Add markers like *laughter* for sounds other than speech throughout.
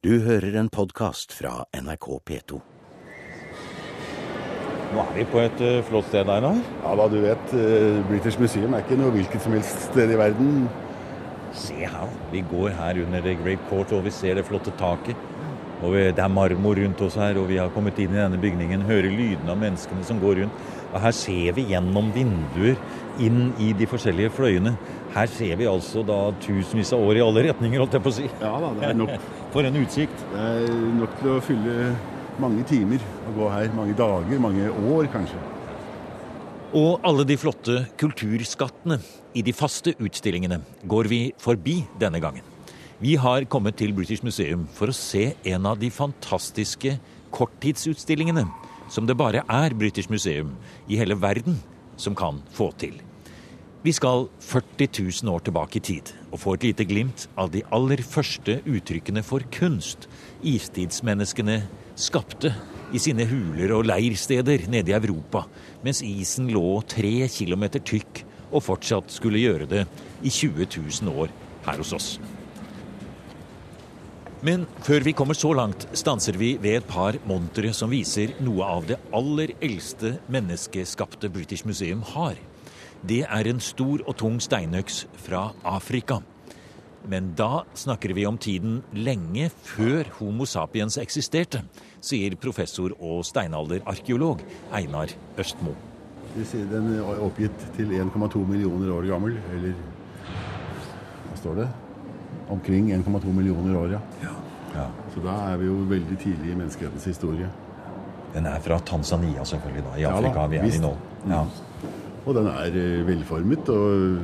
Du hører en podkast fra NRK P2. Nå er vi på et uh, flott sted, Einar. Ja da, du vet, uh, British Museum er ikke noe hvilket som helst sted i verden. Se her, vi går her under The Great Court og vi ser det flotte taket. Og vi, Det er marmor rundt oss her, og vi har kommet inn i denne bygningen. Hører lydene av menneskene som går rundt. Og Her ser vi gjennom vinduer inn i de forskjellige fløyene. Her ser vi altså da tusenvis av år i alle retninger, holdt jeg på å si. Ja da, det er nok. *laughs* For en utsikt. Det er nok til å fylle mange timer å gå her. Mange dager, mange år kanskje. Og alle de flotte kulturskattene i de faste utstillingene går vi forbi denne gangen. Vi har kommet til British Museum for å se en av de fantastiske korttidsutstillingene som det bare er British Museum i hele verden som kan få til. Vi skal 40 000 år tilbake i tid og få et lite glimt av de aller første uttrykkene for kunst istidsmenneskene skapte i sine huler og leirsteder nede i Europa, mens isen lå tre kilometer tykk og fortsatt skulle gjøre det i 20 000 år her hos oss. Men før vi kommer så langt, stanser vi ved et par montre som viser noe av det aller eldste menneskeskapte British Museum har det er en stor og tung steinøks fra Afrika. Men da snakker vi om tiden lenge før Homo sapiens eksisterte, sier professor og steinalderarkeolog Einar Østmo. Den er oppgitt til 1,2 millioner år gammel, eller hva står det? Omkring 1,2 millioner år, ja. ja. ja. Så da er vi jo veldig tidlig i menneskehetens historie. Den er fra Tanzania, selvfølgelig, da, i Afrika ja, da, vi er visst. i nå. Ja. Og den er eh, velformet og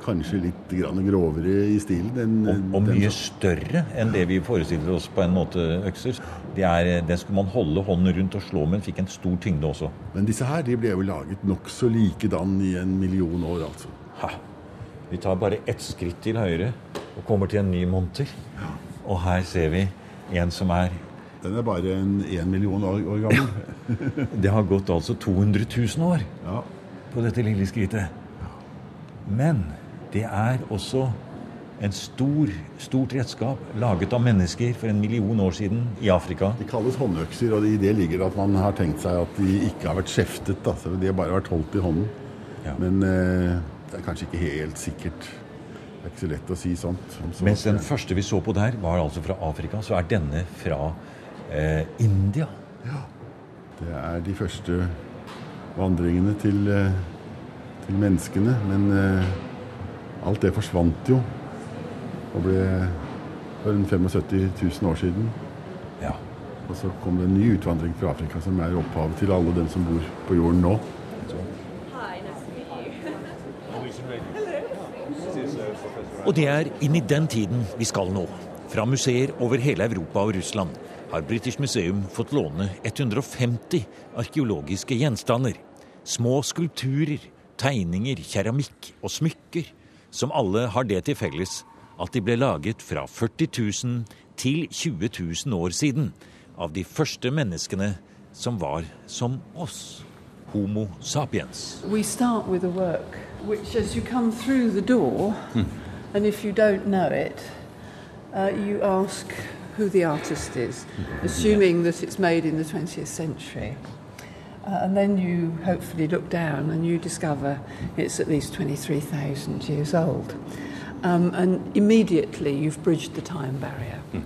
kanskje litt grovere i stilen. Den, og, og mye større enn det vi forestiller oss på en måte økser. Det er, den skulle man holde hånden rundt og slå med, men fikk en stor tyngde også. Men disse her de ble jo laget nokså likedan i en million år, altså. Ha. Vi tar bare ett skritt til høyre og kommer til en ny monter. Ja. Og her ser vi en som er Den er bare en én million år, år gammel. *laughs* det har gått altså 200 000 år. Ja på dette lille skrittet. Men det er også en stor, stort redskap laget av mennesker for en million år siden i Afrika. De kalles håndøkser, og i det ligger at man har tenkt seg at de ikke har vært skjeftet. Da. De har bare vært holdt i hånden. Ja. Men eh, det er kanskje ikke helt sikkert. Det er ikke så lett å si sånt. Så Mens den første vi så på der, var altså fra Afrika, så er denne fra eh, India. Ja. Det er de første vandringene til, eh, til menneskene. Men eh, alt det forsvant jo. Og ble for 75 000 år siden. Ja. Og så kom det en ny utvandring fra Afrika, som er opphavet til alle dem som bor på jorden nå. Og det er inn i den tiden vi skal nå. Fra museer over hele Europa og Russland har British Museum fått låne 150 arkeologiske gjenstander. Små skulpturer, tegninger, keramikk og smykker, som alle har det til felles at de ble laget fra 40 000 til 20 000 år siden av de første menneskene som var som oss. Homo sapiens. We start with a work which as you come through the door, hmm. and if you don't know it, uh, you ask who the artist is, assuming that it's made in the 20th century. Uh, and then you hopefully look down and you discover it's at least 23,000 years old. Um, and immediately you've bridged the time barrier. Mm.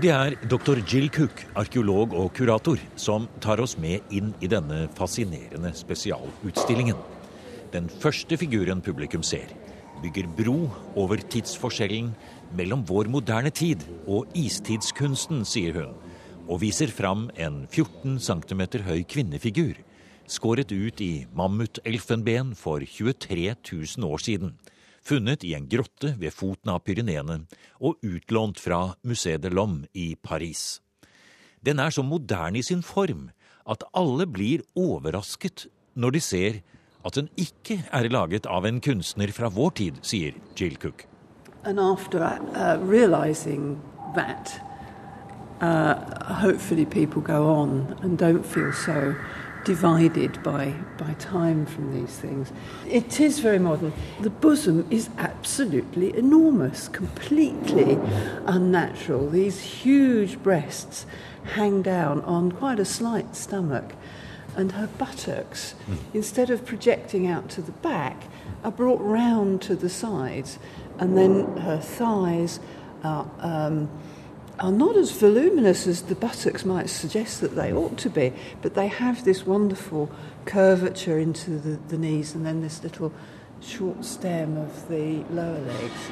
Det er dr. Jill Cook, arkeolog og kurator, som tar oss med inn i denne fascinerende spesialutstillingen. Den første figuren publikum ser, bygger bro over tidsforskjellen mellom vår moderne tid og istidskunsten, sier hun, og viser fram en 14 cm høy kvinnefigur, skåret ut i mammutelfenben for 23 000 år siden, funnet i en grotte ved foten av Pyreneene og utlånt fra Musée de Lomme i Paris. Den er så moderne i sin form at alle blir overrasket når de ser at den ikke er laget av en kunstner fra vår tid, sier Jill Cook. And after uh, that, uh, hopefully people go on and don't feel so divided by, by time from these things. It is very modern. The bosom is absolutely enormous, completely unnatural. These huge breasts hang down on quite a slight stomach, and her buttocks, mm. instead of projecting out to the back, are brought round to the sides, and then her thighs are. Um, are not as voluminous as the buttocks might suggest that they ought to be, but they have this wonderful curvature into the, the knees and then this little short stem of the lower legs.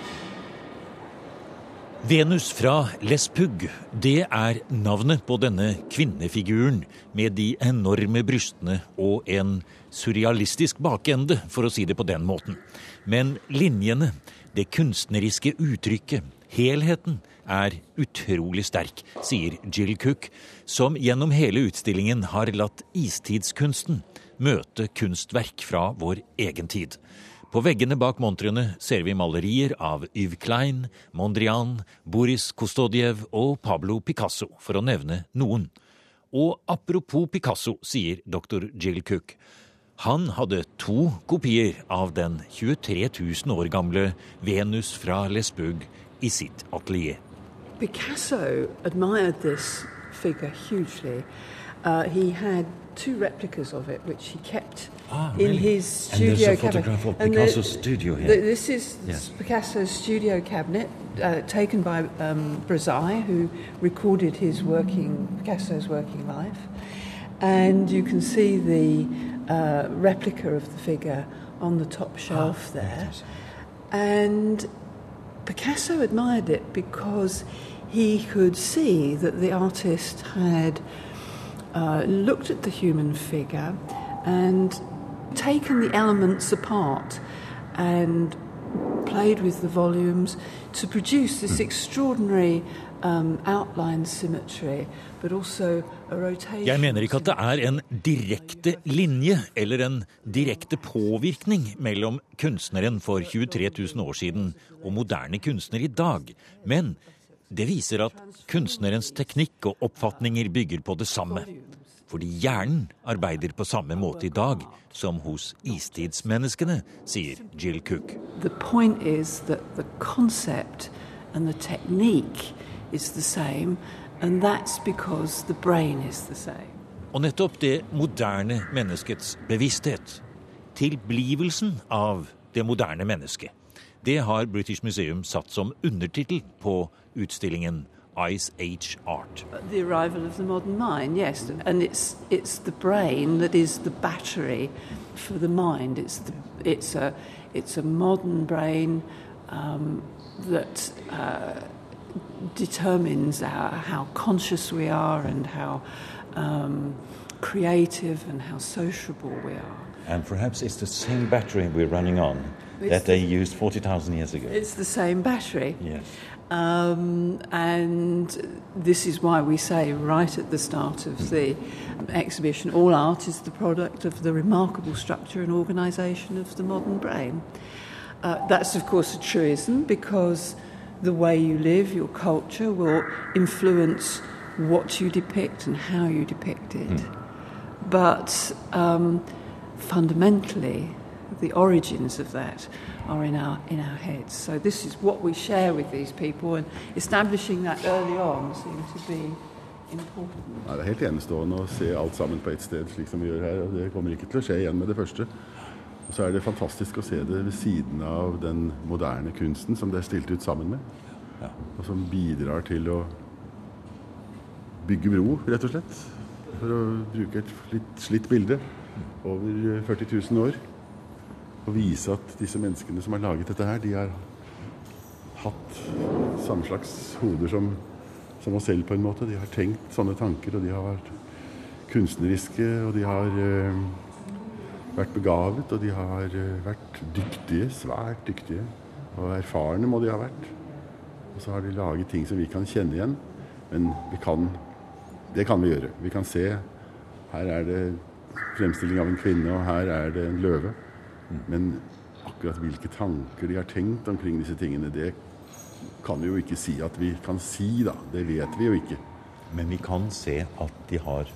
Venus fra Lespugg, det er navnet på denne kvinnefiguren med de enorme brystene og en surrealistisk bakende, for å si det på den måten. Men linjene, det kunstneriske uttrykket, helheten, er utrolig sterk, sier Jill Cook, som gjennom hele utstillingen har latt istidskunsten møte kunstverk fra vår egen tid. På veggene bak montrene ser vi malerier av Yves Klein, Mondrian, Boris Kostodiev og Pablo Picasso, for å nevne noen. Og apropos Picasso, sier dr. Jill Cook. Han hadde to kopier av den 23 000 år gamle Venus fra Lesbug i sitt atelier. Picasso admired this figure hugely. Uh, he had two replicas of it, which he kept ah, in his studio and there's a cabinet. photograph of Picasso's the, studio here. The, this is yes. Picasso's studio cabinet, uh, taken by um, Brazai, who recorded his working Picasso's working life, and you can see the uh, replica of the figure on the top ah, shelf ah, there, and Picasso admired it because he could see that the artist had uh, looked at the human figure and taken the elements apart and played with the volumes to produce this hmm. extraordinary um, outline symmetry, but also a rotation. Jeg mener ikke at det er en direkte linje eller en direkte påvirkning mellom kunstneren for 23 000 år siden og moderne kunstner i dag, men det viser at kunstnerens teknikk og oppfatninger bygger på det samme. Fordi hjernen arbeider på samme måte i dag som hos istidsmenneskene, sier Jill Cook. The point is that the concept and the technique is the same, and that's because the brain is same. Og nettopp det moderne menneskets bevissthet, tilblivelsen av det moderne mennesket, det har British Museum satt som undertittel på utstillingen Ice Age Art. The arrival of the modern mind, yes. And it's, it's the brain that is the battery for the mind. It's, the, it's, a, it's a modern brain um, that uh, determines our, how conscious we are and how um, creative and how sociable we are. And perhaps it's the same battery we're running on it's that they used 40,000 years ago. It's the same battery. Yes. Um, and this is why we say right at the start of the exhibition all art is the product of the remarkable structure and organisation of the modern brain. Uh, that's, of course, a truism because the way you live, your culture, will influence what you depict and how you depict it. Mm. But um, fundamentally, the origins of that are in our, in our heads. So this is what we share with these people, and establishing that early on seems to be important. Ja, det er helt enestående å se alt sammen på ett sted, slik som vi gjør her. og Det kommer ikke til å skje igjen med det første. Og så er det fantastisk å se det ved siden av den moderne kunsten som det er stilt ut sammen med. Ja. Og som bidrar til å bygge bro, rett og slett. For å bruke et litt slitt bilde over 40 000 år og vise at disse menneskene som har laget dette her, de har hatt samme slags hoder som, som oss selv, på en måte. De har tenkt sånne tanker, og de har vært kunstneriske, og de har uh, vært begavet, og de har uh, vært dyktige, svært dyktige. Og erfarne må de ha vært. Og så har de laget ting som vi kan kjenne igjen. Men vi kan Det kan vi gjøre. Vi kan se Her er det fremstilling av en kvinne, og her er det en løve. Men akkurat hvilke tanker de har tenkt omkring disse tingene, det kan vi jo ikke si at vi kan si, da. Det vet vi jo ikke. Men vi kan se at de har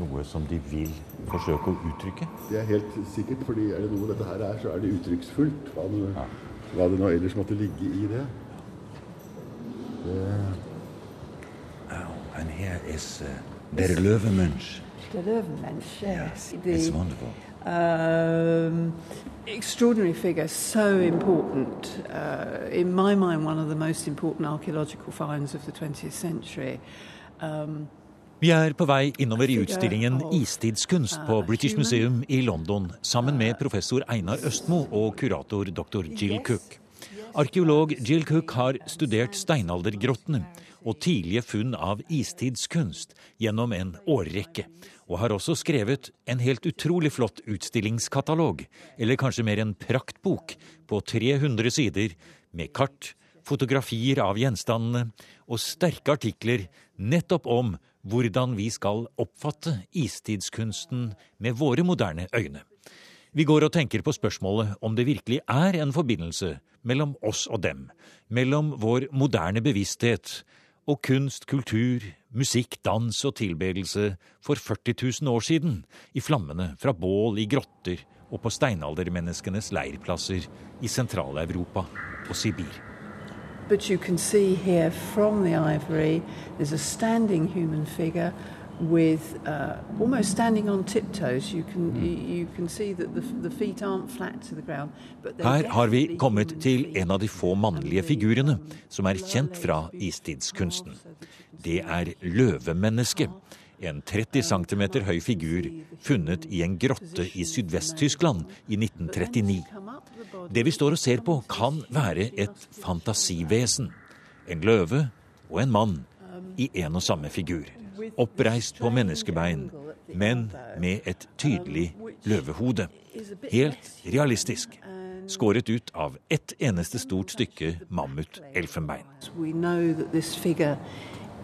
noe som de vil forsøke å uttrykke? Det er helt sikkert, fordi er det noe dette her er, så er det uttrykksfullt. Hva det, Ja. hva det nå ellers måtte ligge i det. det Oh, and here is uh, Der Löwenmensch. The Löwenmensch, yes. It's wonderful. Um, extraordinary figure, so important. Uh, in my mind, one of the most important archaeological finds of the 20th century. Um, Vi er på vei innover i utstillingen Istidskunst på British Museum i London sammen med professor Einar Østmo og kurator dr. Jill Cook. Arkeolog Jill Cook har studert steinaldergrottene og tidlige funn av istidskunst gjennom en årrekke, og har også skrevet en helt utrolig flott utstillingskatalog, eller kanskje mer en praktbok, på 300 sider med kart, fotografier av gjenstandene og sterke artikler nettopp om hvordan vi skal oppfatte istidskunsten med våre moderne øyne. Vi går og tenker på spørsmålet om det virkelig er en forbindelse mellom oss og dem, mellom vår moderne bevissthet og kunst, kultur, musikk, dans og tilbedelse for 40 000 år siden, i flammene fra bål i grotter og på steinaldermenneskenes leirplasser i Sentral-Europa og Sibir. But you can see here from the ivory, there's a standing human figure with uh, almost standing on tiptoes. You can you, you can see that the, the feet aren't flat to the ground, but Her har vi kommet til en av de få mannlige figurene som er kjent fra istidskunsten. Det er løvemennesket. En 30 cm høy figur funnet i en grotte i Sydvest-Tyskland i 1939. Det vi står og ser på, kan være et fantasivesen. En løve og en mann i en og samme figur. Oppreist på menneskebein, men med et tydelig løvehode. Helt realistisk. Skåret ut av ett eneste stort stykke mammut-elfenbein. We know that this figure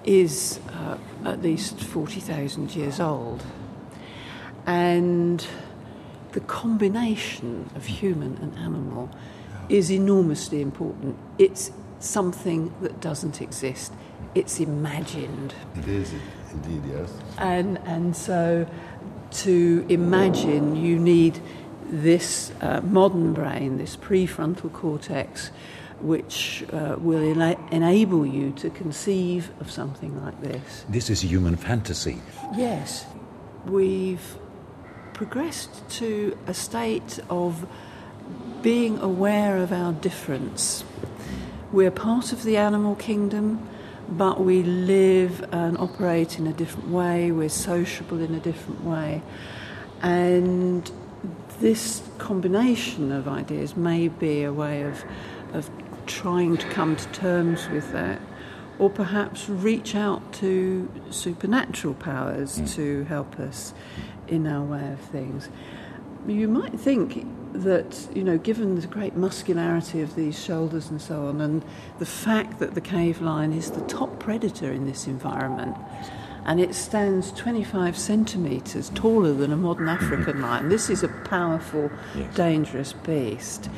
is uh, at least 40,000 years old. And the combination of human and animal is enormously important. It's something that doesn't exist, it's imagined. It is indeed, yes. And, and so to imagine, you need this uh, modern brain, this prefrontal cortex, which uh, will ena- enable you to conceive of something like this. This is human fantasy. Yes, we've progressed to a state of being aware of our difference. We're part of the animal kingdom, but we live and operate in a different way, we're sociable in a different way. And this combination of ideas may be a way of, of trying to come to terms with that, or perhaps reach out to supernatural powers mm. to help us in our way of things. You might think that, you know, given the great muscularity of these shoulders and so on, and the fact that the cave lion is the top predator in this environment, and it stands 25 centimetres taller than a modern African *coughs* lion. This is a powerful, Yes. dangerous beast.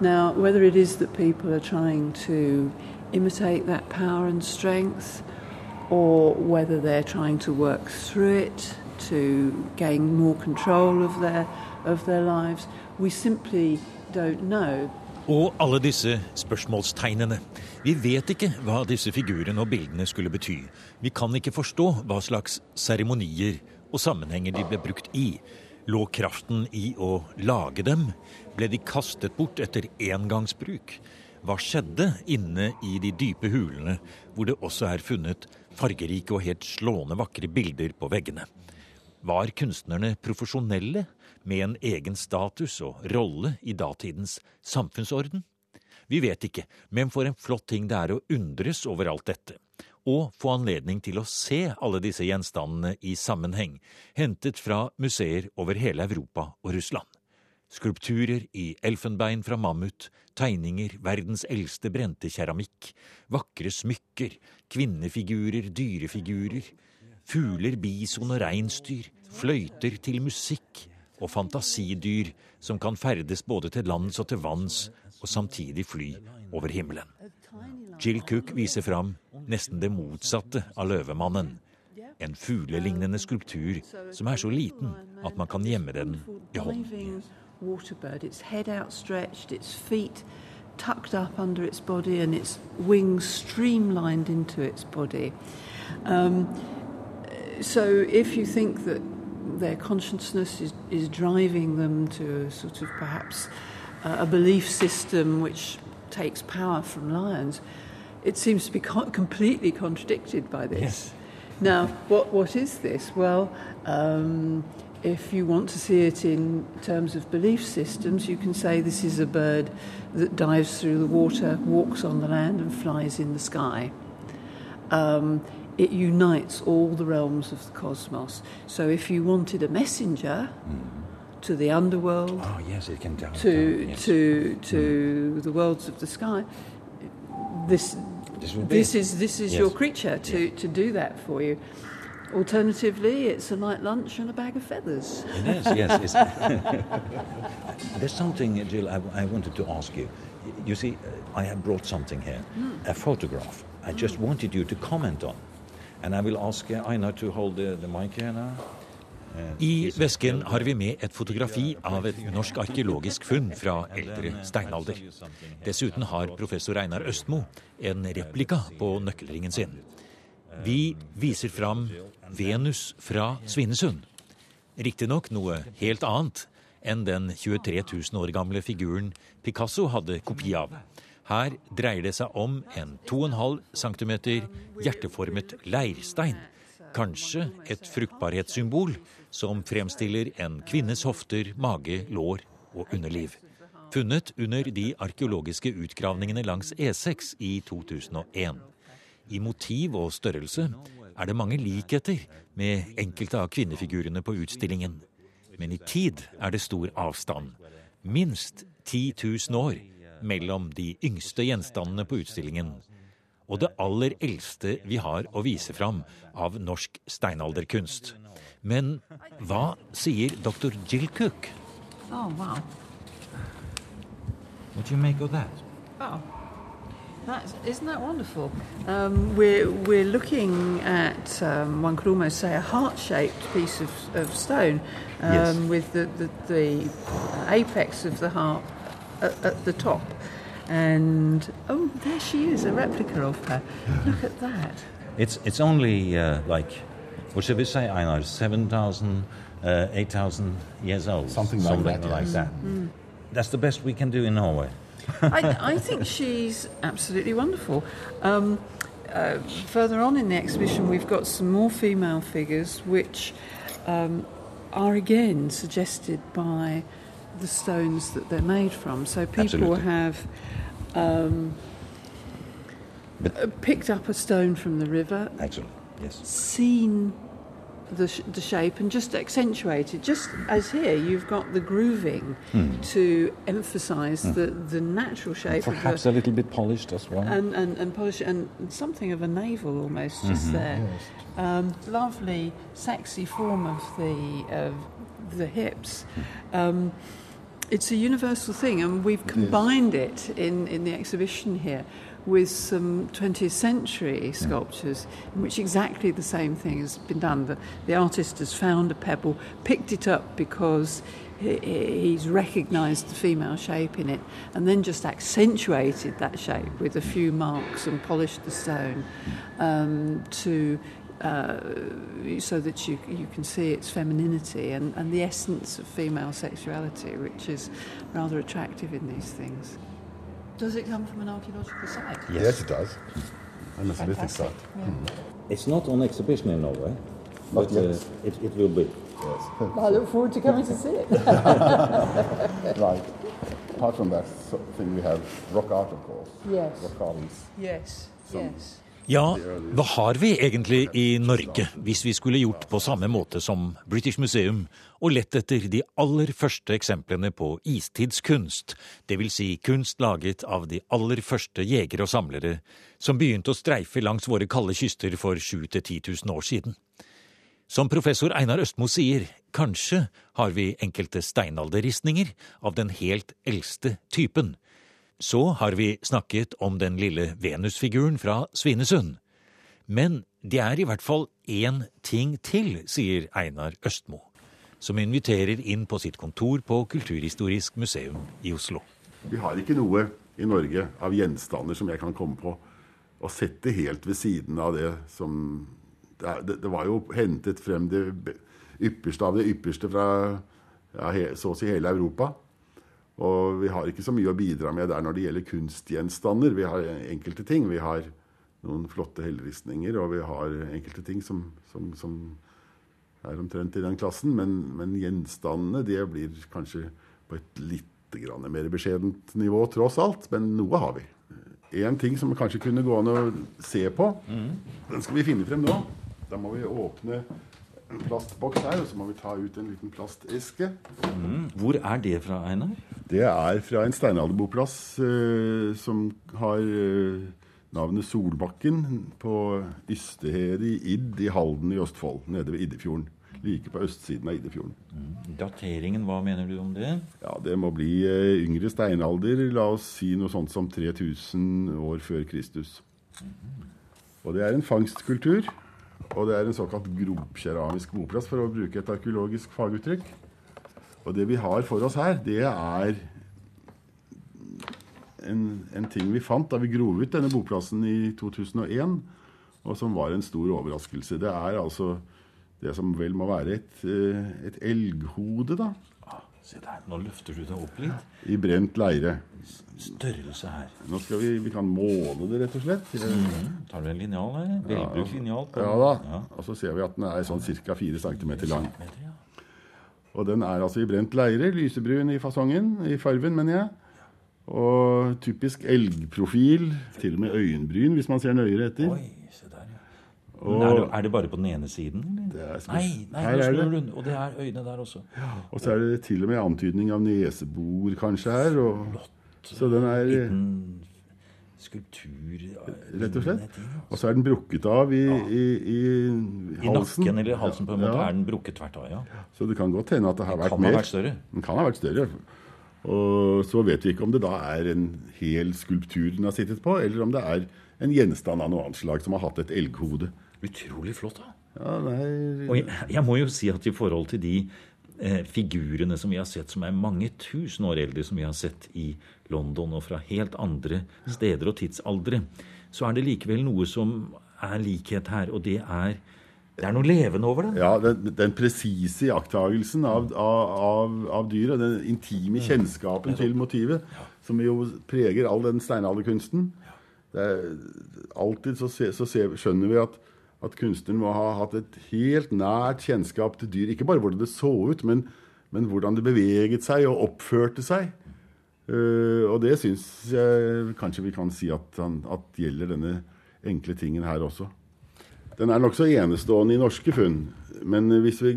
Now, whether it is that people are trying to imitate that power and strength, or whether they're trying to work through it to gain more control of their of their lives, Og alle disse spørsmålstegnene. Vi vet ikke hva disse figurene og bildene skulle bety. Vi kan ikke forstå hva slags seremonier og sammenhenger de ble brukt i. Lå kraften i å lage dem? Ble de kastet bort etter engangsbruk? Hva skjedde inne i de dype hulene, hvor det også er funnet fargerike og helt slående vakre bilder på veggene? Var kunstnerne profesjonelle med en egen status og rolle i datidens samfunnsorden? Vi vet ikke, men for en flott ting det er å undres over alt dette. Og få anledning til å se alle disse gjenstandene i sammenheng, hentet fra museer over hele Europa og Russland. Skulpturer i elfenbein fra mammut, tegninger, verdens eldste brente keramikk, vakre smykker, kvinnefigurer, dyrefigurer, fugler, bison og reinsdyr, fløyter til musikk og fantasidyr som kan ferdes både til lands og til vanns og samtidig fly over himmelen. Jill Cook viser fram nesten det motsatte av løvemannen. En fuglelignende skulptur som er så liten at man kan gjemme den i hånden. Tucked up under its body, and its wings streamlined into its body. Um, so, if you think that their consciousness is, is driving them to a sort of perhaps uh, a belief system which takes power from lions, it seems to be co- completely contradicted by this. Yes. Now, what, what is this? Well, um, if you want to see it in terms of belief systems, you can say this is a bird that dives through the water, walks on the land, and flies in the sky. Um, it unites all the realms of the cosmos. So if you wanted a messenger hmm. to the underworld, Oh, yes, it can down. to down, yes. to hmm. to the worlds of the sky, this This this is this is Yes. your creature to, Yes. to do that for you. Alternatively, it's a light lunch and a bag of feathers. It is, yes. *laughs* It's *laughs* There's something, Jill, I, I wanted to ask you. You see, I have brought something here, hmm. a photograph. I just wanted you to comment on. And I will ask uh, Einar to hold the, the mic here now. Uh, I vesken har vi med et fotografi av et norsk arkeologisk funn fra eldre steinalder. Dessuten har professor Einar Østmo en replika på nøkkelringen sin. Vi viser fram Venus fra Svinesund. Riktignok noe helt annet enn den 23 000 år gamle figuren Picasso hadde kopi av. Her dreier det seg om en 2,5 cm hjerteformet leirstein. Kanskje et fruktbarhetssymbol som fremstiller en kvinnes hofter, mage, lår og underliv. Funnet under de arkeologiske utgravningene langs E6 i 2001. I motiv og størrelse er det mange likheter med enkelte av kvinnefigurene på utstillingen. Men i tid er det stor avstand. Minst 10 000 år mellom de yngste gjenstandene på utstillingen og det aller eldste vi har å vise fram av norsk steinalderkunst. Men hva sier dr. Jill Cook? Oh wow! What do you make of that? Oh, that's, isn't that wonderful? Um, we're we're looking at um, one could almost say a heart-shaped piece of, of stone um, Yes. with the the, the apex of the heart at, at the top. And oh, there she is, a replica of her. Look at that. It's, it's only uh, like, what should we say, Einar? 7,000, uh, 8,000 years old. Something like that, like yes. that. That's the best we can do in Norway. I, *laughs* I think she's absolutely wonderful. Um, uh, further on in the exhibition, we've got some more female figures, which um, are again suggested by the stones that they're made from. So people Absolutely. have um, But- picked up a stone from the river, Actually, yes. seen the, sh- the shape and just accentuated. Just as here, you've got the grooving to emphasise the, the natural shape of Perhaps the, a little bit polished as well. and, and, and polish and something of a navel almost just there. Um, lovely, sexy form of the of the hips. Um, it's a universal thing, and we've combined it in, in the exhibition here with some 20th century sculptures in which exactly the same thing has been done. The, the artist has found a pebble, picked it up because he, he- he's recognised the female shape in it, and then just accentuated that shape with a few marks and polished the stone um, to uh, so that you you can see its femininity and, and the essence of female sexuality, which is rather attractive in these things. Does it come from an archaeological site? Yes, it does. And a Semitic Fantastic. site. It's not on exhibition in Norway, but uh, it, it will be. Yes. I look forward to coming to see it. *laughs* Right. Apart from that so- thing, we have rock art, of course. Yes. Rock carvings. yes, yes. Ja, hva har vi egentlig i Norge hvis vi skulle gjort på samme måte som British Museum og lett etter de aller første eksemplene på istidskunst, dvs. Si kunst laget av de aller første jegere og samlere som begynte å streife langs våre kalde kyster for 7000-10 000 år siden? Som professor Einar Østmo sier, kanskje har vi enkelte steinalderristninger av den helt eldste typen. Så har vi snakket om den lille Venusfiguren fra Svinesund. Men det er i hvert fall én ting til, sier Einar Østmo, som inviterer inn på sitt kontor på Kulturhistorisk museum i Oslo. Vi har ikke noe i Norge av gjenstander som jeg kan komme på og sette helt ved siden av det som Det, det var jo hentet frem det ypperste av det ypperste fra ja, så å si hele Europa. Og vi har ikke så mye å bidra med der når det gjelder kunstgjenstander. Vi har enkelte ting. Vi har noen flotte helleristninger, og vi har enkelte ting som, som, som er omtrent i den klassen. Men, men, gjenstandene det blir kanskje på et litt mer beskjedent nivå, tross alt. Men noe har vi. En ting som kanskje kunne gå an å se på, den skal vi finne frem nå. Da må vi åpne en plastboks her, og så må vi ta ut en liten plasteske. Mm. Hvor er det fra, Einar? Det er fra en steinalderboplass eh, som har eh, navnet Solbakken på Ystehede i Idd i Halden i Østfold, nede ved Iddefjorden. Like på østsiden av Iddefjorden. Mm. Dateringen, hva mener du om det? Ja, Det må bli eh, yngre steinalder. La oss si noe sånt som 3000 år før Kristus. Mm. Og det er en fangstkultur. Og det er en såkalt grobkeramisk boplass, for å bruke et arkeologisk faguttrykk. Og det vi har for oss her, det er en, en ting vi fant da vi grov ut denne boplassen i 2001, og som var en stor overraskelse. Det er altså det som vel må være et, eh, et elghode, da. Se der, Nå løfter du deg opp litt. I brent leire. Størrelse her. Nå skal vi, vi kan måle det, rett og slett. Mm. Tar du en linjal her? Velbrukt linjal? Ja da. Ja. Og så ser vi at den er sånn ca. 4 cm lang. Og den er altså i brent leire. Lysebrun i fasongen. I farven, mener jeg. Og typisk elgprofil. Til og med øyenbryn, hvis man ser nøyere etter. Oi, se der, ja. Og, er, det, er, det, bare på den ene siden? nei, nei her er det. og det er øynene der også. Ja, og så er det til og med antydning av nesebor kanskje her. Og. Så den er Liten skulptur Rett og slett. Og så er den brukket av i, ja. i, i, I halsen. I nakken eller halsen på en måte er den brukket tvert av, ja. Så det kan godt hende at det har den vært mer. Ha vært større. Den kan ha vært større. Og så vet vi ikke om det da er en hel skulptur den har sittet på, eller om det er en gjenstand av noe annet slag som har hatt et elghode. Utrolig flott, da. Ja, nei... Og jeg, jeg, må jo si at i forhold til de eh, figurene som vi har sett, som er mange tusen år eldre, som vi har sett i London og fra helt andre steder og tidsaldre, så er det likevel noe som er likhet her, og det er det er noe levende over det. Ja, Den, den presise iakttagelsen av, av, av, dyret, den intime kjennskapen til motivet, som jo preger all den steinalderkunsten. alltid så, se, så se, skjønner vi at at kunstneren må ha hatt et helt nært kjennskap til dyr. Ikke bare hvordan det så ut, men, men hvordan det beveget seg og oppførte seg. Uh, og det syns jeg kanskje vi kan si at, han, at gjelder denne enkle tingen her også. Den er nokså enestående i norske funn. Men hvis vi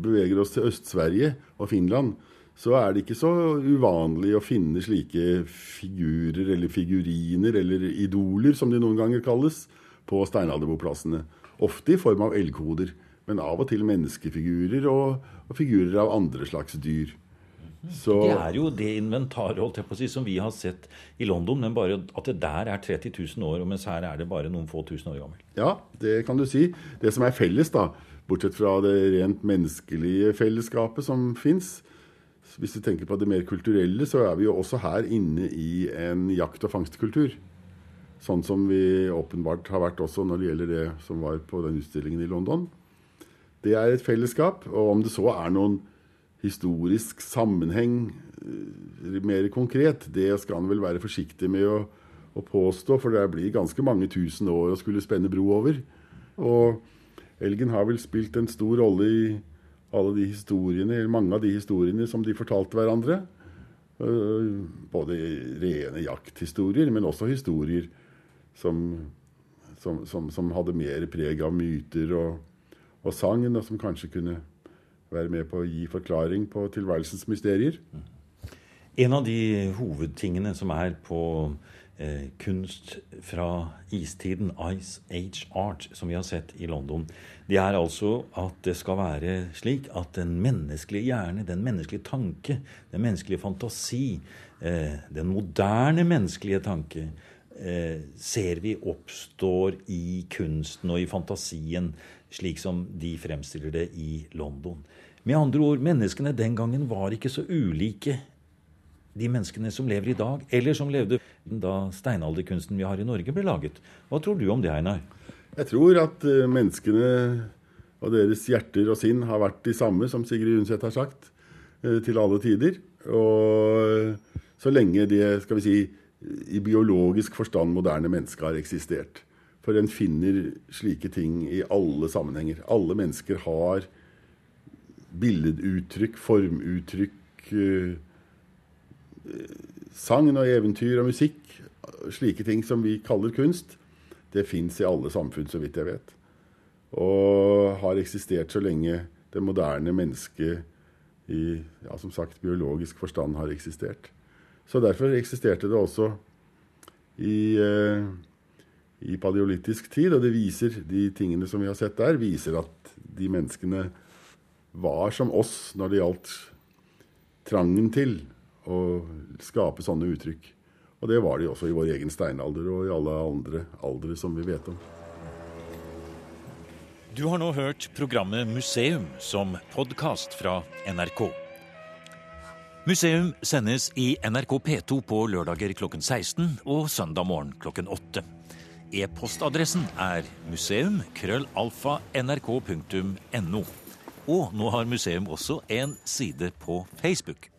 beveger oss til Øst-Sverige og Finland, så er det ikke så uvanlig å finne slike figurer eller figuriner eller idoler, som de noen ganger kalles, på steinalderboplassene. Ofte i form av elghoder, men av og til menneskefigurer og, og figurer av andre slags dyr. Så, det er jo det inventaret si, som vi har sett i London, men bare at det der er 30 000 år, mens her er det bare noen få tusen år gammel. Ja, det kan du si. Det som er felles, da, bortsett fra det rent menneskelige fellesskapet som fins, hvis du tenker på det mer kulturelle, så er vi jo også her inne i en jakt- og fangstkultur. Sånn som vi åpenbart har vært også når det gjelder det som var på den utstillingen i London. Det er et fellesskap. Og om det så er noen historisk sammenheng eh, mer konkret, det skal han vel være forsiktig med å, å, påstå, for det blir ganske mange tusen år å skulle spenne bro over. Og elgen har vel spilt en stor rolle i alle de historiene, eller mange av de historiene som de fortalte hverandre. Eh, både rene jakthistorier, men også historier som, som, som, som hadde mer preg av myter og, og sagn, og som kanskje kunne være med på å gi forklaring på tilværelsens mysterier. En av de hovedtingene som er på eh, kunst fra istiden, Ice Age Art, som vi har sett i London, det er altså at det skal være slik at den menneskelige hjerne, den menneskelige tanke, den menneskelige fantasi, eh, den moderne menneskelige tanke ser vi oppstår i kunsten og i fantasien, slik som de fremstiller det i London. Med andre ord, menneskene den gangen var ikke så ulike de menneskene som lever i dag, eller som levde da steinalderkunsten vi har i Norge, ble laget. Hva tror du om det, Einar? Jeg tror at uh, menneskene og deres hjerter og sinn har vært de samme, som Sigrid Undset har sagt, uh, til alle tider. Og så lenge de skal vi si, i biologisk forstand moderne menneske har eksistert. For en finner slike ting i alle sammenhenger. Alle mennesker har billeduttrykk, formuttrykk, uh, Sagn og eventyr og musikk, slike ting som vi kaller kunst, det fins i alle samfunn, så vidt jeg vet. Og har eksistert så lenge det moderne mennesket i ja, som sagt, biologisk forstand har eksistert. Så derfor eksisterte det også i, eh, i paleolitisk tid. Og det viser, de tingene som vi har sett der, viser at de menneskene var som oss når det gjaldt trangen til å skape sånne uttrykk. Og det var de også i vår egen steinalder og i alle andre aldre som vi vet om. Du har nå hørt programmet Museum som podkast fra NRK. Museum sendes i NRK P2 på lørdager klokken 16 og søndag morgen klokken 8. E-postadressen er museum.krøllalfa.nrk.no. Og nå har museum også en side på Facebook.